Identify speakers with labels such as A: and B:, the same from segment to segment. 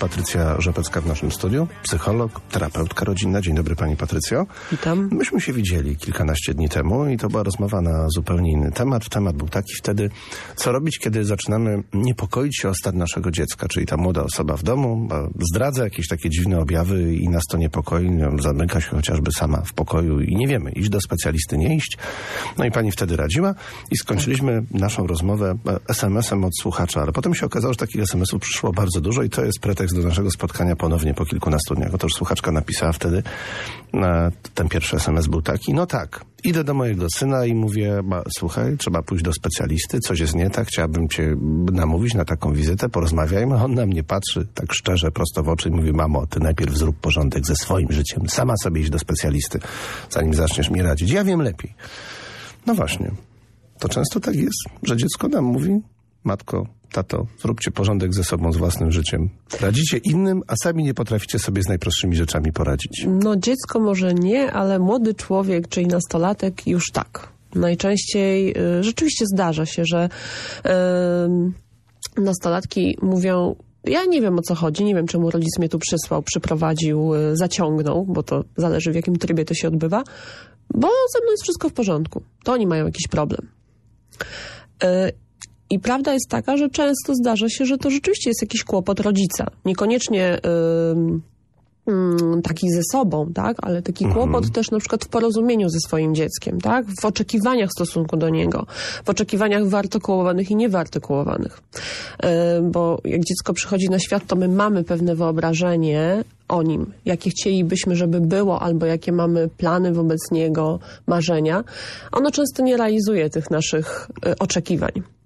A: Patrycja Rzepecka w naszym studiu, psycholog, terapeutka rodzinna. Dzień dobry Pani Patrycjo.
B: Witam.
A: Myśmy się widzieli kilkanaście dni temu i to była rozmowa na zupełnie inny temat. Temat był taki wtedy, co robić, kiedy zaczynamy niepokoić się o stan naszego dziecka, czyli ta młoda osoba w domu zdradza jakieś takie dziwne objawy i nas to niepokoi, zamyka się chociażby sama w pokoju i nie wiemy, iść do specjalisty, nie iść. No i Pani wtedy radziła i skończyliśmy naszą rozmowę SMS-em od słuchacza, ale potem się okazało, że takich SMS-ów przyszło bardzo dużo i to jest pretekst do naszego spotkania ponownie po kilkunastu dniach. Otóż słuchaczka napisała wtedy, ten pierwszy SMS był taki, no tak, idę do mojego syna i mówię, słuchaj, trzeba pójść do specjalisty, coś jest nie tak, chciałabym cię namówić na taką wizytę, porozmawiajmy. On na mnie patrzy tak szczerze, prosto w oczy i mówi, mamo, ty najpierw zrób porządek ze swoim życiem, sama sobie iść do specjalisty, zanim zaczniesz mi radzić. Ja wiem lepiej. No właśnie, to często tak jest, że dziecko nam mówi, matko, tato, zróbcie porządek ze sobą, z własnym życiem. Radzicie innym, a sami nie potraficie sobie z najprostszymi rzeczami poradzić.
B: No dziecko może nie, ale młody człowiek, czyli nastolatek już tak. Najczęściej y, rzeczywiście zdarza się, że y, nastolatki mówią ja nie wiem o co chodzi, nie wiem czemu rodzic mnie tu przysłał, przyprowadził, y, zaciągnął, bo to zależy w jakim trybie to się odbywa, bo ze mną jest wszystko w porządku. To oni mają jakiś problem. Y, i prawda jest taka, że często zdarza się, że to rzeczywiście jest jakiś kłopot rodzica. Niekoniecznie yy, taki ze sobą, tak? Ale taki mhm. kłopot też na przykład w porozumieniu ze swoim dzieckiem, tak? W oczekiwaniach w stosunku do niego. W oczekiwaniach wyartykułowanych i niewyartykułowanych. Yy, bo jak dziecko przychodzi na świat, to my mamy pewne wyobrażenie o nim, jakie chcielibyśmy, żeby było, albo jakie mamy plany wobec niego, marzenia. Ono często nie realizuje tych naszych yy, oczekiwań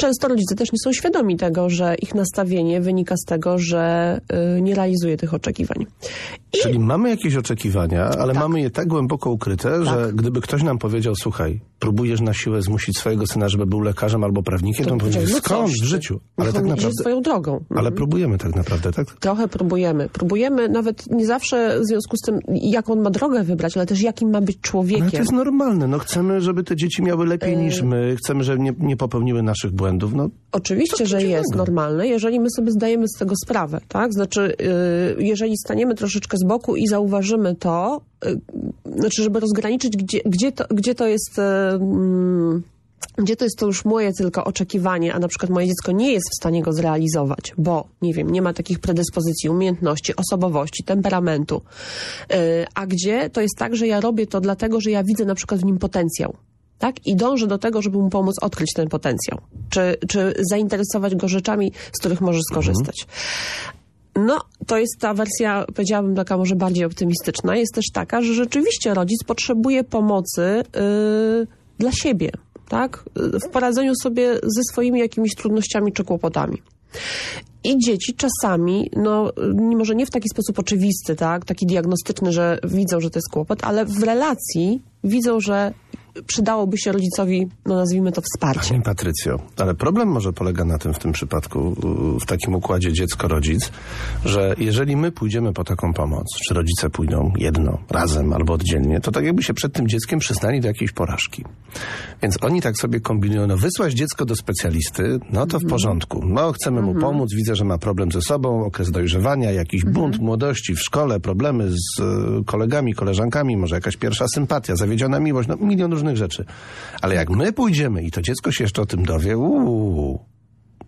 B: często rodzice też nie są świadomi tego, że ich nastawienie wynika z tego, że y, nie realizuje tych oczekiwań.
A: I... Czyli mamy jakieś oczekiwania, ale tak. mamy je tak głęboko ukryte, tak. że gdyby ktoś nam powiedział, słuchaj, próbujesz na siłę zmusić swojego syna, żeby był lekarzem albo prawnikiem, to, to on powiedział, no skąd w życiu?
B: Ale tak naprawdę... swoją drogą.
A: Ale mhm. próbujemy tak naprawdę, tak?
B: Trochę próbujemy. Próbujemy nawet nie zawsze w związku z tym, jaką on ma drogę wybrać, ale też jakim ma być człowiekiem. No,
A: to jest normalne. No, chcemy, żeby te dzieci miały lepiej niż y- my. Chcemy, żeby nie, nie popełniły naszych błędów. No,
B: Oczywiście, że jest normalne, jeżeli my sobie zdajemy z tego sprawę, tak? Znaczy, yy, jeżeli staniemy troszeczkę z boku i zauważymy to, yy, znaczy, żeby rozgraniczyć, gdzie, gdzie, to, gdzie to jest... Yy, gdzie to jest to już moje tylko oczekiwanie, a na przykład moje dziecko nie jest w stanie go zrealizować, bo, nie wiem, nie ma takich predyspozycji, umiejętności, osobowości, temperamentu. A gdzie to jest tak, że ja robię to dlatego, że ja widzę na przykład w nim potencjał tak? I dąży do tego, żeby mu pomóc odkryć ten potencjał. Czy, czy zainteresować go rzeczami, z których może skorzystać. No, to jest ta wersja, powiedziałabym, taka może bardziej optymistyczna. Jest też taka, że rzeczywiście rodzic potrzebuje pomocy yy, dla siebie, tak? W poradzeniu sobie ze swoimi jakimiś trudnościami czy kłopotami. I dzieci czasami, no może nie w taki sposób oczywisty, tak, taki diagnostyczny, że widzą, że to jest kłopot, ale w relacji widzą, że przydałoby się rodzicowi, no nazwijmy to, wsparcie.
A: Pani Patrycjo, ale problem może polega na tym w tym przypadku, w takim układzie dziecko-rodzic, że jeżeli my pójdziemy po taką pomoc, czy rodzice pójdą jedno, razem albo oddzielnie, to tak jakby się przed tym dzieckiem przyznali do jakiejś porażki. Więc oni tak sobie kombinują, no wysłać dziecko do specjalisty, no to w mhm. porządku. No chcemy mu mhm. pomóc, widzę, że ma problem ze sobą, okres dojrzewania, jakiś mhm. bunt młodości w szkole, problemy z e, kolegami, koleżankami, może jakaś pierwsza sympatia, zawiedziona miłość, no milion różnych rzeczy. Ale jak my pójdziemy i to dziecko się jeszcze o tym dowie, uuu,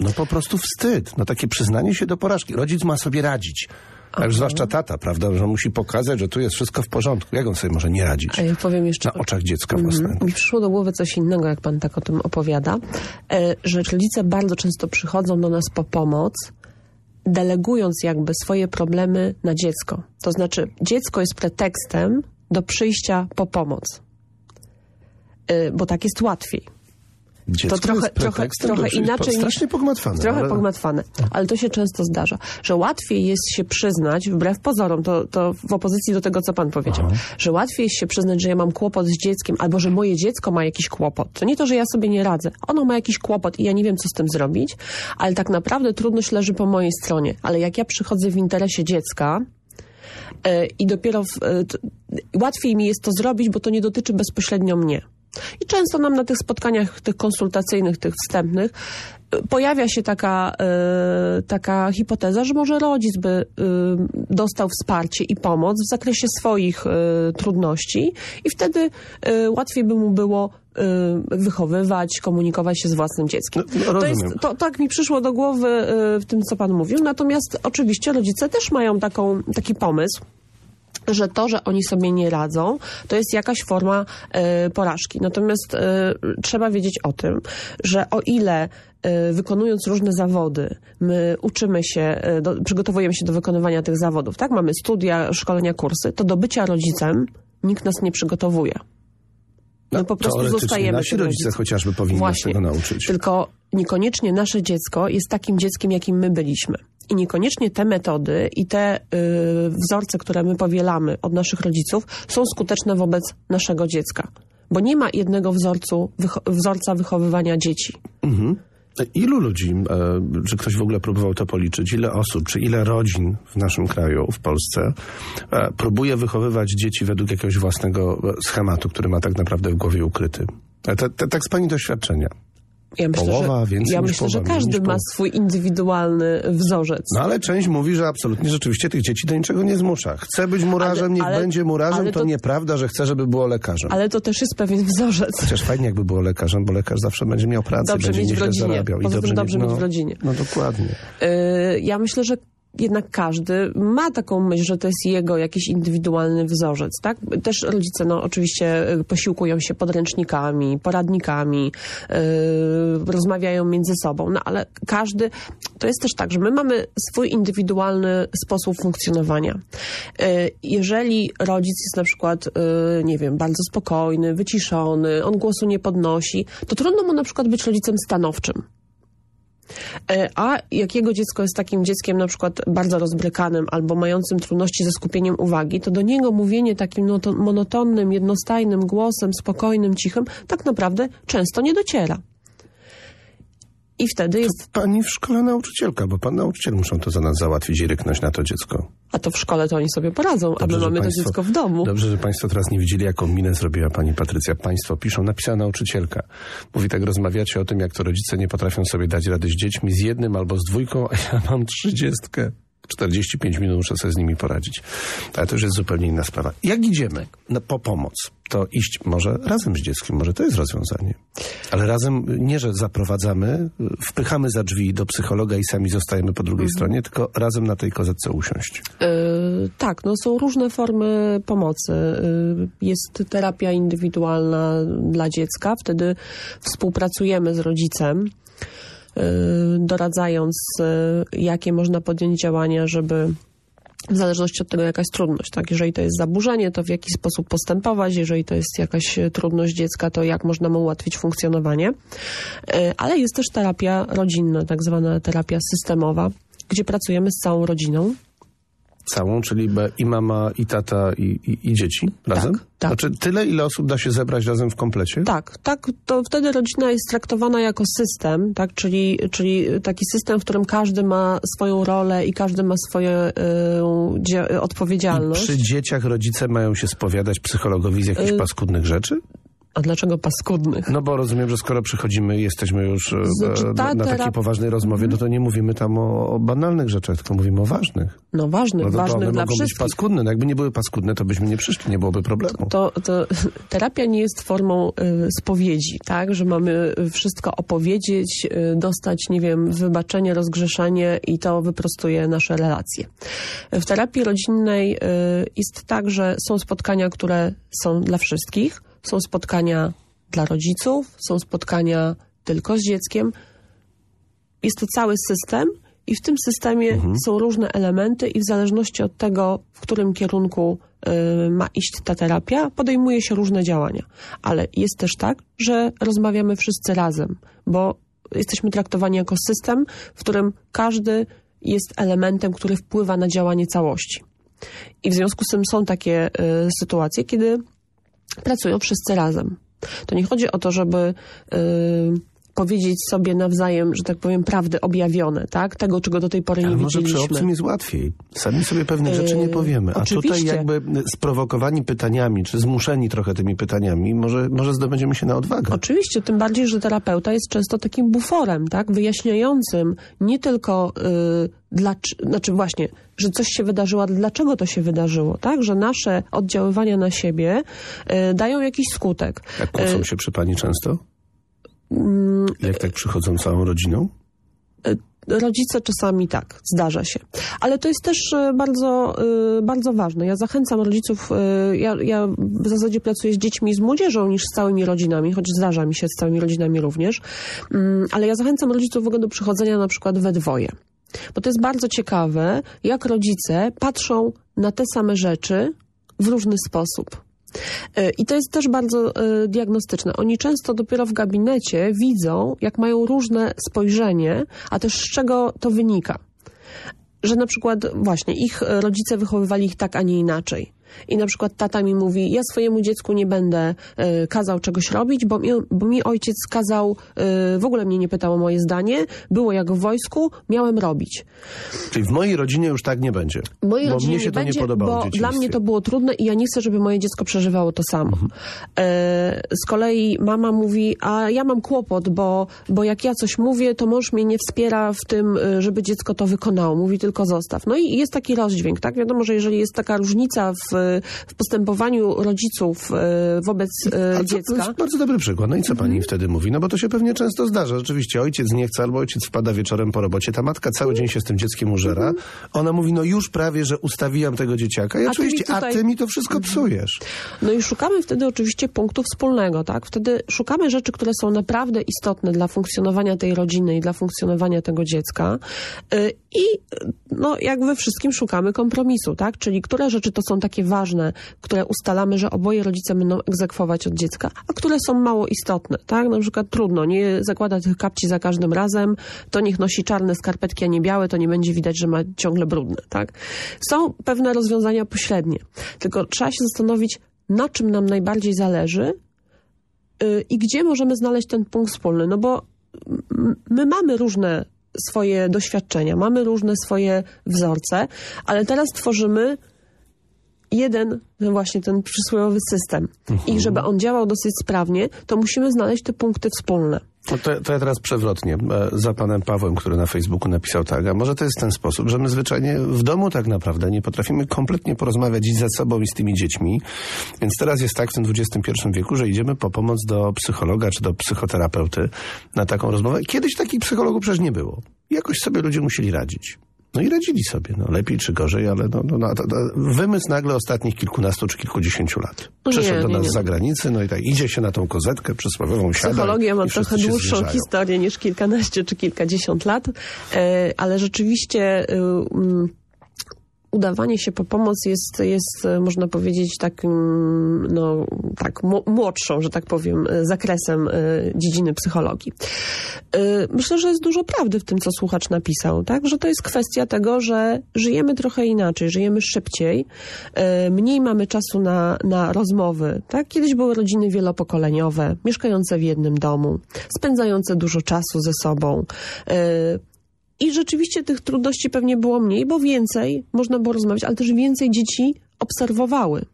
A: no po prostu wstyd. No takie przyznanie się do porażki. Rodzic ma sobie radzić. A już zwłaszcza tata, prawda, że musi pokazać, że tu jest wszystko w porządku. Jak on sobie może nie radzić?
B: A ja powiem jeszcze...
A: Na oczach dziecka mhm. własnego.
B: Mi przyszło do głowy coś innego, jak pan tak o tym opowiada, e, że rodzice bardzo często przychodzą do nas po pomoc, delegując jakby swoje problemy na dziecko. To znaczy dziecko jest pretekstem do przyjścia po pomoc. Y, bo tak jest łatwiej.
A: Dziecko to trochę, trochę, trochę inaczej
B: strasznie
A: pogmatwane.
B: Trochę ale... pogmatwane, ale to się często zdarza, że łatwiej jest się przyznać, wbrew pozorom, to, to w opozycji do tego, co pan powiedział, Aha. że łatwiej jest się przyznać, że ja mam kłopot z dzieckiem, albo że moje dziecko ma jakiś kłopot. To nie to, że ja sobie nie radzę. Ono ma jakiś kłopot i ja nie wiem, co z tym zrobić, ale tak naprawdę trudność leży po mojej stronie. Ale jak ja przychodzę w interesie dziecka, y, i dopiero w, y, łatwiej mi jest to zrobić, bo to nie dotyczy bezpośrednio mnie. I często nam na tych spotkaniach, tych konsultacyjnych, tych wstępnych, y, pojawia się taka, y, taka hipoteza, że może rodzic by y, dostał wsparcie i pomoc w zakresie swoich y, trudności i wtedy łatwiej by mu było wychowywać, komunikować się z własnym dzieckiem.
A: No, no,
B: to jest, to, tak mi przyszło do głowy w tym, co pan mówił. Natomiast oczywiście rodzice też mają taką, taki pomysł, że to, że oni sobie nie radzą, to jest jakaś forma y, porażki. Natomiast y, trzeba wiedzieć o tym, że o ile y, wykonując różne zawody, my uczymy się, do, przygotowujemy się do wykonywania tych zawodów, tak? Mamy studia, szkolenia, kursy, to do bycia rodzicem nikt nas nie przygotowuje. My po prostu zostajemy
A: nasi rodzice
B: rodzicem.
A: chociażby powinni
B: Właśnie.
A: tego nauczyć.
B: Tylko niekoniecznie nasze dziecko jest takim dzieckiem, jakim my byliśmy. I niekoniecznie te metody i te y, wzorce, które my powielamy od naszych rodziców, są skuteczne wobec naszego dziecka. Bo nie ma jednego wzorcu, wycho- wzorca wychowywania dzieci.
A: Ilu ludzi, e, czy ktoś w ogóle próbował to policzyć, ile osób, czy ile rodzin w naszym kraju, w Polsce, e, próbuje wychowywać dzieci według jakiegoś własnego e, schematu, który ma tak naprawdę w głowie ukryty? Tak z pani doświadczenia.
B: Ja myślę,
A: Połowa,
B: że,
A: więcej
B: ja myślę, że
A: połowa, mniej
B: każdy ma swój indywidualny wzorzec.
A: No ale część mówi, że absolutnie rzeczywiście tych dzieci do niczego nie zmusza. Chce być murarzem,
B: Ale-
A: niech
B: ale-
A: będzie murarzem, to,
B: to-
A: nieprawda, że chce, żeby było lekarzem.
B: Ale to też jest pewien wzorzec.
A: Chociaż fajnie jakby było lekarzem, bo lekarz zawsze będzie miał pracę,
B: Dobrze
A: będzie
B: mieć w rodzinie.
A: zarabiał.
B: Poza tym dobrze
A: no,
B: mieć w rodzinie.
A: No dokładnie.
B: Y, Ja myślę, że jednak każdy ma taką myśl, że to jest jego jakiś indywidualny wzorzec, tak? Też rodzice, no oczywiście y, posiłkują się podręcznikami, poradnikami, y, rozmawiają między sobą, no ale każdy, to jest też tak, że my mamy swój indywidualny sposób funkcjonowania. Y, Jeżeli rodzic jest na przykład, y, nie wiem, bardzo spokojny, wyciszony, on głosu nie podnosi, to trudno mu na przykład być rodzicem stanowczym. E, A jakiego dziecko jest takim dzieckiem na przykład bardzo rozbrykanym albo mającym trudności ze skupieniem uwagi, to do niego mówienie takim no, to monotonnym, jednostajnym głosem, spokojnym, cichym, tak naprawdę często nie dociera. I wtedy jest,
A: Pani w szkole nauczycielka, bo pan nauczyciel muszą to za nas załatwić i ryknąć na to dziecko.
B: a to w szkole to oni sobie poradzą, a my mamy to
A: państwo-
B: dziecko w domu.
A: Dobrze, że państwo teraz nie widzieli, jaką minę zrobiła pani Patrycja. Państwo piszą, napisała nauczycielka. Mówi, tak rozmawiacie o tym, jak to rodzice nie potrafią sobie dać rady z dziećmi, z jednym albo z dwójką, a ja mam trzydziestkę. 45 minut muszę sobie z nimi poradzić. Ale to już jest zupełnie inna sprawa. Jak idziemy no, po pomoc, to iść może razem z dzieckiem, może to jest rozwiązanie. Ale razem nie, że zaprowadzamy, wpychamy za drzwi do psychologa i sami zostajemy po drugiej stronie, tylko razem na tej kozetce usiąść.
B: Y, tak, no są różne formy pomocy. Y, jest terapia indywidualna dla dziecka, wtedy współpracujemy z rodzicem, doradzając, y, jakie można podjąć działania, żeby w zależności od tego, jaka jest trudność, tak? Jeżeli to jest zaburzenie, to w jaki sposób postępować, jeżeli to jest jakaś trudność dziecka, to jak można mu ułatwić funkcjonowanie. E, Ale jest też terapia rodzinna, tak zwana terapia systemowa, gdzie pracujemy z całą rodziną.
A: Całą, czyli i mama, i tata, i, i, i dzieci razem?
B: tak.
A: Znaczy tyle, ile osób da się zebrać razem w komplecie?
B: Tak, tak, to wtedy rodzina jest traktowana jako system, tak, czyli, czyli taki system, w którym każdy ma swoją rolę i każdy ma swoją
A: I
B: odpowiedzialność.
A: przy dzieciach rodzice mają się spowiadać psychologowi z jakichś
B: Y-
A: paskudnych rzeczy?
B: A dlaczego paskudnych?
A: No bo rozumiem, że skoro przychodzimy i jesteśmy już e,
B: Znaczy,
A: e,
B: ta
A: na takiej poważnej rozmowie, no to nie mówimy tam o, o banalnych rzeczach, tylko mówimy o ważnych.
B: No ważnych,
A: No to
B: ważnych
A: one
B: dla
A: mogą być
B: wszystkich.
A: paskudne. No jakby nie były paskudne, to byśmy nie przyszli, nie byłoby problemu.
B: to, to terapia nie jest formą y, spowiedzi, tak? Że mamy wszystko opowiedzieć, y, dostać, nie wiem, wybaczenie, rozgrzeszenie i to wyprostuje nasze relacje. W terapii rodzinnej y, jest tak, że są spotkania, które są dla wszystkich, są spotkania dla rodziców, są spotkania tylko z dzieckiem. Jest to cały system i w tym systemie są różne elementy i w zależności od tego, w którym kierunku y, ma iść ta terapia, podejmuje się różne działania. Ale jest też tak, że rozmawiamy wszyscy razem, bo jesteśmy traktowani jako system, w którym każdy jest elementem, który wpływa na działanie całości. I w związku z tym są takie y, sytuacje, kiedy pracują wszyscy razem. To nie chodzi o to, żeby y, powiedzieć sobie nawzajem, że tak powiem, prawdy objawione, tak? Tego, czego do tej pory
A: Ale
B: nie
A: może przy
B: widzieliśmy.
A: obcym jest łatwiej. Sami sobie pewnych rzeczy nie
B: Yy,
A: powiemy. A tutaj
B: oczywiście.
A: jakby sprowokowani pytaniami, czy zmuszeni trochę tymi pytaniami, może, może zdobędziemy się na odwagę.
B: Oczywiście, tym bardziej, że terapeuta jest często takim buforem, tak? Wyjaśniającym nie tylko y, dlac- znaczy właśnie, że coś się wydarzyło, ale dlaczego to się wydarzyło, tak? Że nasze oddziaływania na siebie y, dają jakiś skutek.
A: Jak kłócą
B: Y,
A: się przy pani często? Jak tak przychodzą całą rodziną?
B: Rodzice czasami tak, zdarza się. Ale to jest też e, bardzo, e, bardzo ważne. Ja zachęcam rodziców, e, ja, ja w zasadzie pracuję z dziećmi z młodzieżą niż z całymi rodzinami, choć zdarza mi się z całymi rodzinami również, Mm, ale ja zachęcam rodziców w ogóle do przychodzenia na przykład we dwoje. Bo to jest bardzo ciekawe, jak rodzice patrzą na te same rzeczy w różny sposób. E, I to jest też bardzo e, diagnostyczne. Oni często dopiero w gabinecie widzą, jak mają różne spojrzenie, a też z czego to wynika. Że na przykład właśnie ich rodzice wychowywali ich tak, a nie inaczej. I na przykład tata mi mówi, ja swojemu dziecku nie będę e, kazał czegoś robić, bo mi, bo mi ojciec kazał, e, w ogóle mnie nie pytał o moje zdanie, było jak w wojsku, miałem robić.
A: Czyli w mojej rodzinie już tak nie będzie.
B: W mojej
A: bo
B: rodzinie
A: mnie się
B: nie
A: to
B: będzie,
A: nie podobało
B: bo dla mnie to było trudne i ja nie chcę, żeby moje dziecko przeżywało to samo.
A: Mhm.
B: E, z kolei mama mówi, a ja mam kłopot, bo, bo jak ja coś mówię, to mąż mnie nie wspiera w tym, y, żeby dziecko to wykonało. Mówi tylko zostaw. No i jest taki rozdźwięk, tak? Wiadomo, że jeżeli jest taka różnica w, w postępowaniu rodziców y, wobec y,
A: Ale to, to
B: dziecka,
A: jest bardzo dobry przykład. No i co pani
B: Mhm.
A: wtedy mówi? No bo to się pewnie często zdarza. Rzeczywiście ojciec nie chce albo ojciec wpada wieczorem po robocie. Ta matka cały dzień się z tym dzieckiem użera. Ona mówi, no już prawie, że ustawiłam tego dzieciaka. I
B: Mhm. A ty
A: oczywiście, a
B: tutaj- Mhm.
A: ty mi to wszystko psujesz.
B: No i szukamy wtedy oczywiście punktu wspólnego, tak? Wtedy szukamy rzeczy, które są naprawdę istotne dla funkcjonowania tej rodziny i dla funkcjonowania tego dziecka. Y, I no, jak we wszystkim szukamy kompromisu, tak? Czyli które rzeczy to są takie ważne, które ustalamy, że oboje rodzice będą egzekwować od dziecka, a które są mało istotne, tak? Na przykład trudno, nie zakłada tych kapci za każdym razem, to niech nosi czarne skarpetki, a nie białe, to nie będzie widać, że ma ciągle brudne, tak? Są pewne rozwiązania pośrednie, tylko trzeba się zastanowić, na czym nam najbardziej zależy yy, i gdzie możemy znaleźć ten punkt wspólny, no bo my mamy różne swoje doświadczenia, mamy różne swoje wzorce, ale teraz tworzymy jeden, właśnie ten przysłowiowy system. I żeby on działał dosyć sprawnie, to musimy znaleźć te punkty wspólne.
A: No to, to ja teraz przewrotnie, e, za panem Pawłem, który na Facebooku napisał tak, a może to jest ten sposób, że my zwyczajnie w domu tak naprawdę nie potrafimy kompletnie porozmawiać i ze sobą i z tymi dziećmi, więc teraz jest tak w tym XXI wieku, że idziemy po pomoc do psychologa czy do psychoterapeuty na taką rozmowę. Kiedyś takich psychologów przecież nie było. Jakoś sobie ludzie musieli radzić. No i radzili sobie, no lepiej czy gorzej, ale no, no, no to, to wymysł nagle ostatnich kilkunastu czy kilkudziesięciu lat.
B: No nie,
A: Przyszedł do nas
B: nie.
A: z zagranicy, no i tak idzie się na tą kozetkę przysłowiową, siada
B: Psychologia ma trochę dłuższą
A: zbliżają.
B: historię niż kilkanaście czy kilkadziesiąt lat, e, ale rzeczywiście y, mm, udawanie się po pomoc jest, jest e, można powiedzieć, takim, no, tak, młodszą, że tak powiem, e, zakresem e, dziedziny psychologii. Myślę, że jest dużo prawdy w tym, co słuchacz napisał, tak? Że to jest kwestia tego, że żyjemy trochę inaczej, żyjemy szybciej, mniej mamy czasu na, na rozmowy, tak? Kiedyś były rodziny wielopokoleniowe, mieszkające w jednym domu, spędzające dużo czasu ze sobą. I rzeczywiście tych trudności pewnie było mniej, bo więcej można było rozmawiać, ale też więcej dzieci obserwowały,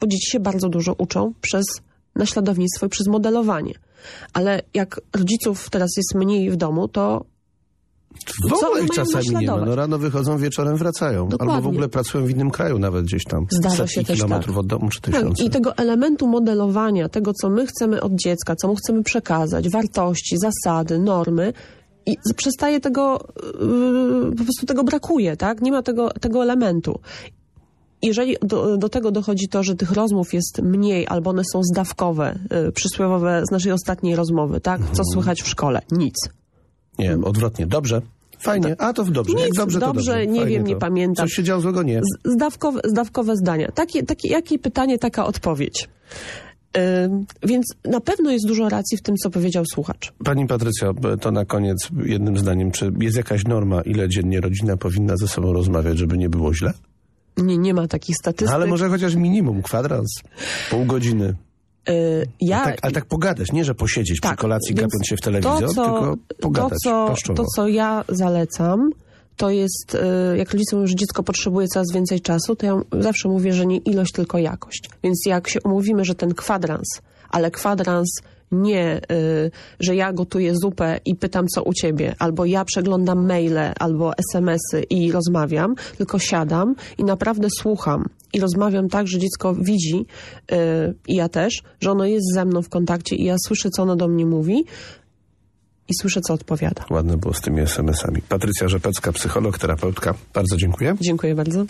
B: bo dzieci się bardzo dużo uczą przez naśladownictwo i przez modelowanie. Ale jak rodziców teraz jest mniej w domu, to
A: W ogóle ich czasami nie ma. No rano wychodzą, wieczorem wracają.
B: Dokładnie.
A: Albo w ogóle pracują w innym kraju, nawet gdzieś tam.
B: Zdarza się też
A: kilometrów
B: tak.
A: od domu, czy
B: Tak,
A: tysiące.
B: i tego elementu modelowania, tego, co my chcemy od dziecka, co mu chcemy przekazać, wartości, zasady, normy, i przestaje tego, yy, po prostu tego brakuje, tak? Nie ma tego, tego elementu. Jeżeli do, do tego dochodzi to, że tych rozmów jest mniej, albo one są zdawkowe, yy, przysłowiowe z naszej ostatniej rozmowy, tak?
A: Mhm.
B: Co słychać w szkole? Nic.
A: Nie, odwrotnie. Dobrze. Fajnie. A to w dobrze. Jak
B: Nic,
A: dobrze, to
B: dobrze,
A: dobrze.
B: nie
A: Fajnie
B: wiem,
A: to.
B: nie pamiętam.
A: Coś się działo złego? Nie.
B: Zdawkowe, zdawkowe zdania. Takie, takie, jakie pytanie, taka odpowiedź. Więc na pewno jest dużo racji w tym, co powiedział słuchacz.
A: Pani Patrycja, to na koniec jednym zdaniem. Czy jest jakaś norma, ile dziennie rodzina powinna ze sobą rozmawiać, żeby nie było źle?
B: Nie, nie ma takich
A: No,
B: statystyk.
A: ale może chociaż minimum, kwadrans, pół godziny.
B: Y, Ja,
A: Tak, ale tak pogadać, nie że posiedzieć przy kolacji, gapiąc się w telewizor,
B: to, co,
A: tylko pogadać
B: to, co,
A: paszczowo.
B: to, co ja zalecam, to jest, y, jak rodzice mówią, że dziecko potrzebuje coraz więcej czasu, to ja zawsze mówię, że nie ilość, tylko jakość. Więc jak się umówimy, że ten kwadrans, ale kwadrans nie, y, że ja gotuję zupę i pytam, co u ciebie, albo ja przeglądam maile, albo SMS-y i rozmawiam, tylko siadam i naprawdę słucham i rozmawiam tak, że dziecko widzi y, i ja też, że ono jest ze mną w kontakcie i ja słyszę, co ono do mnie mówi i słyszę, co odpowiada.
A: Ładne było z tymi SMS-ami. Patrycja Rzepecka, psycholog, terapeutka. Bardzo dziękuję.
B: Dziękuję bardzo.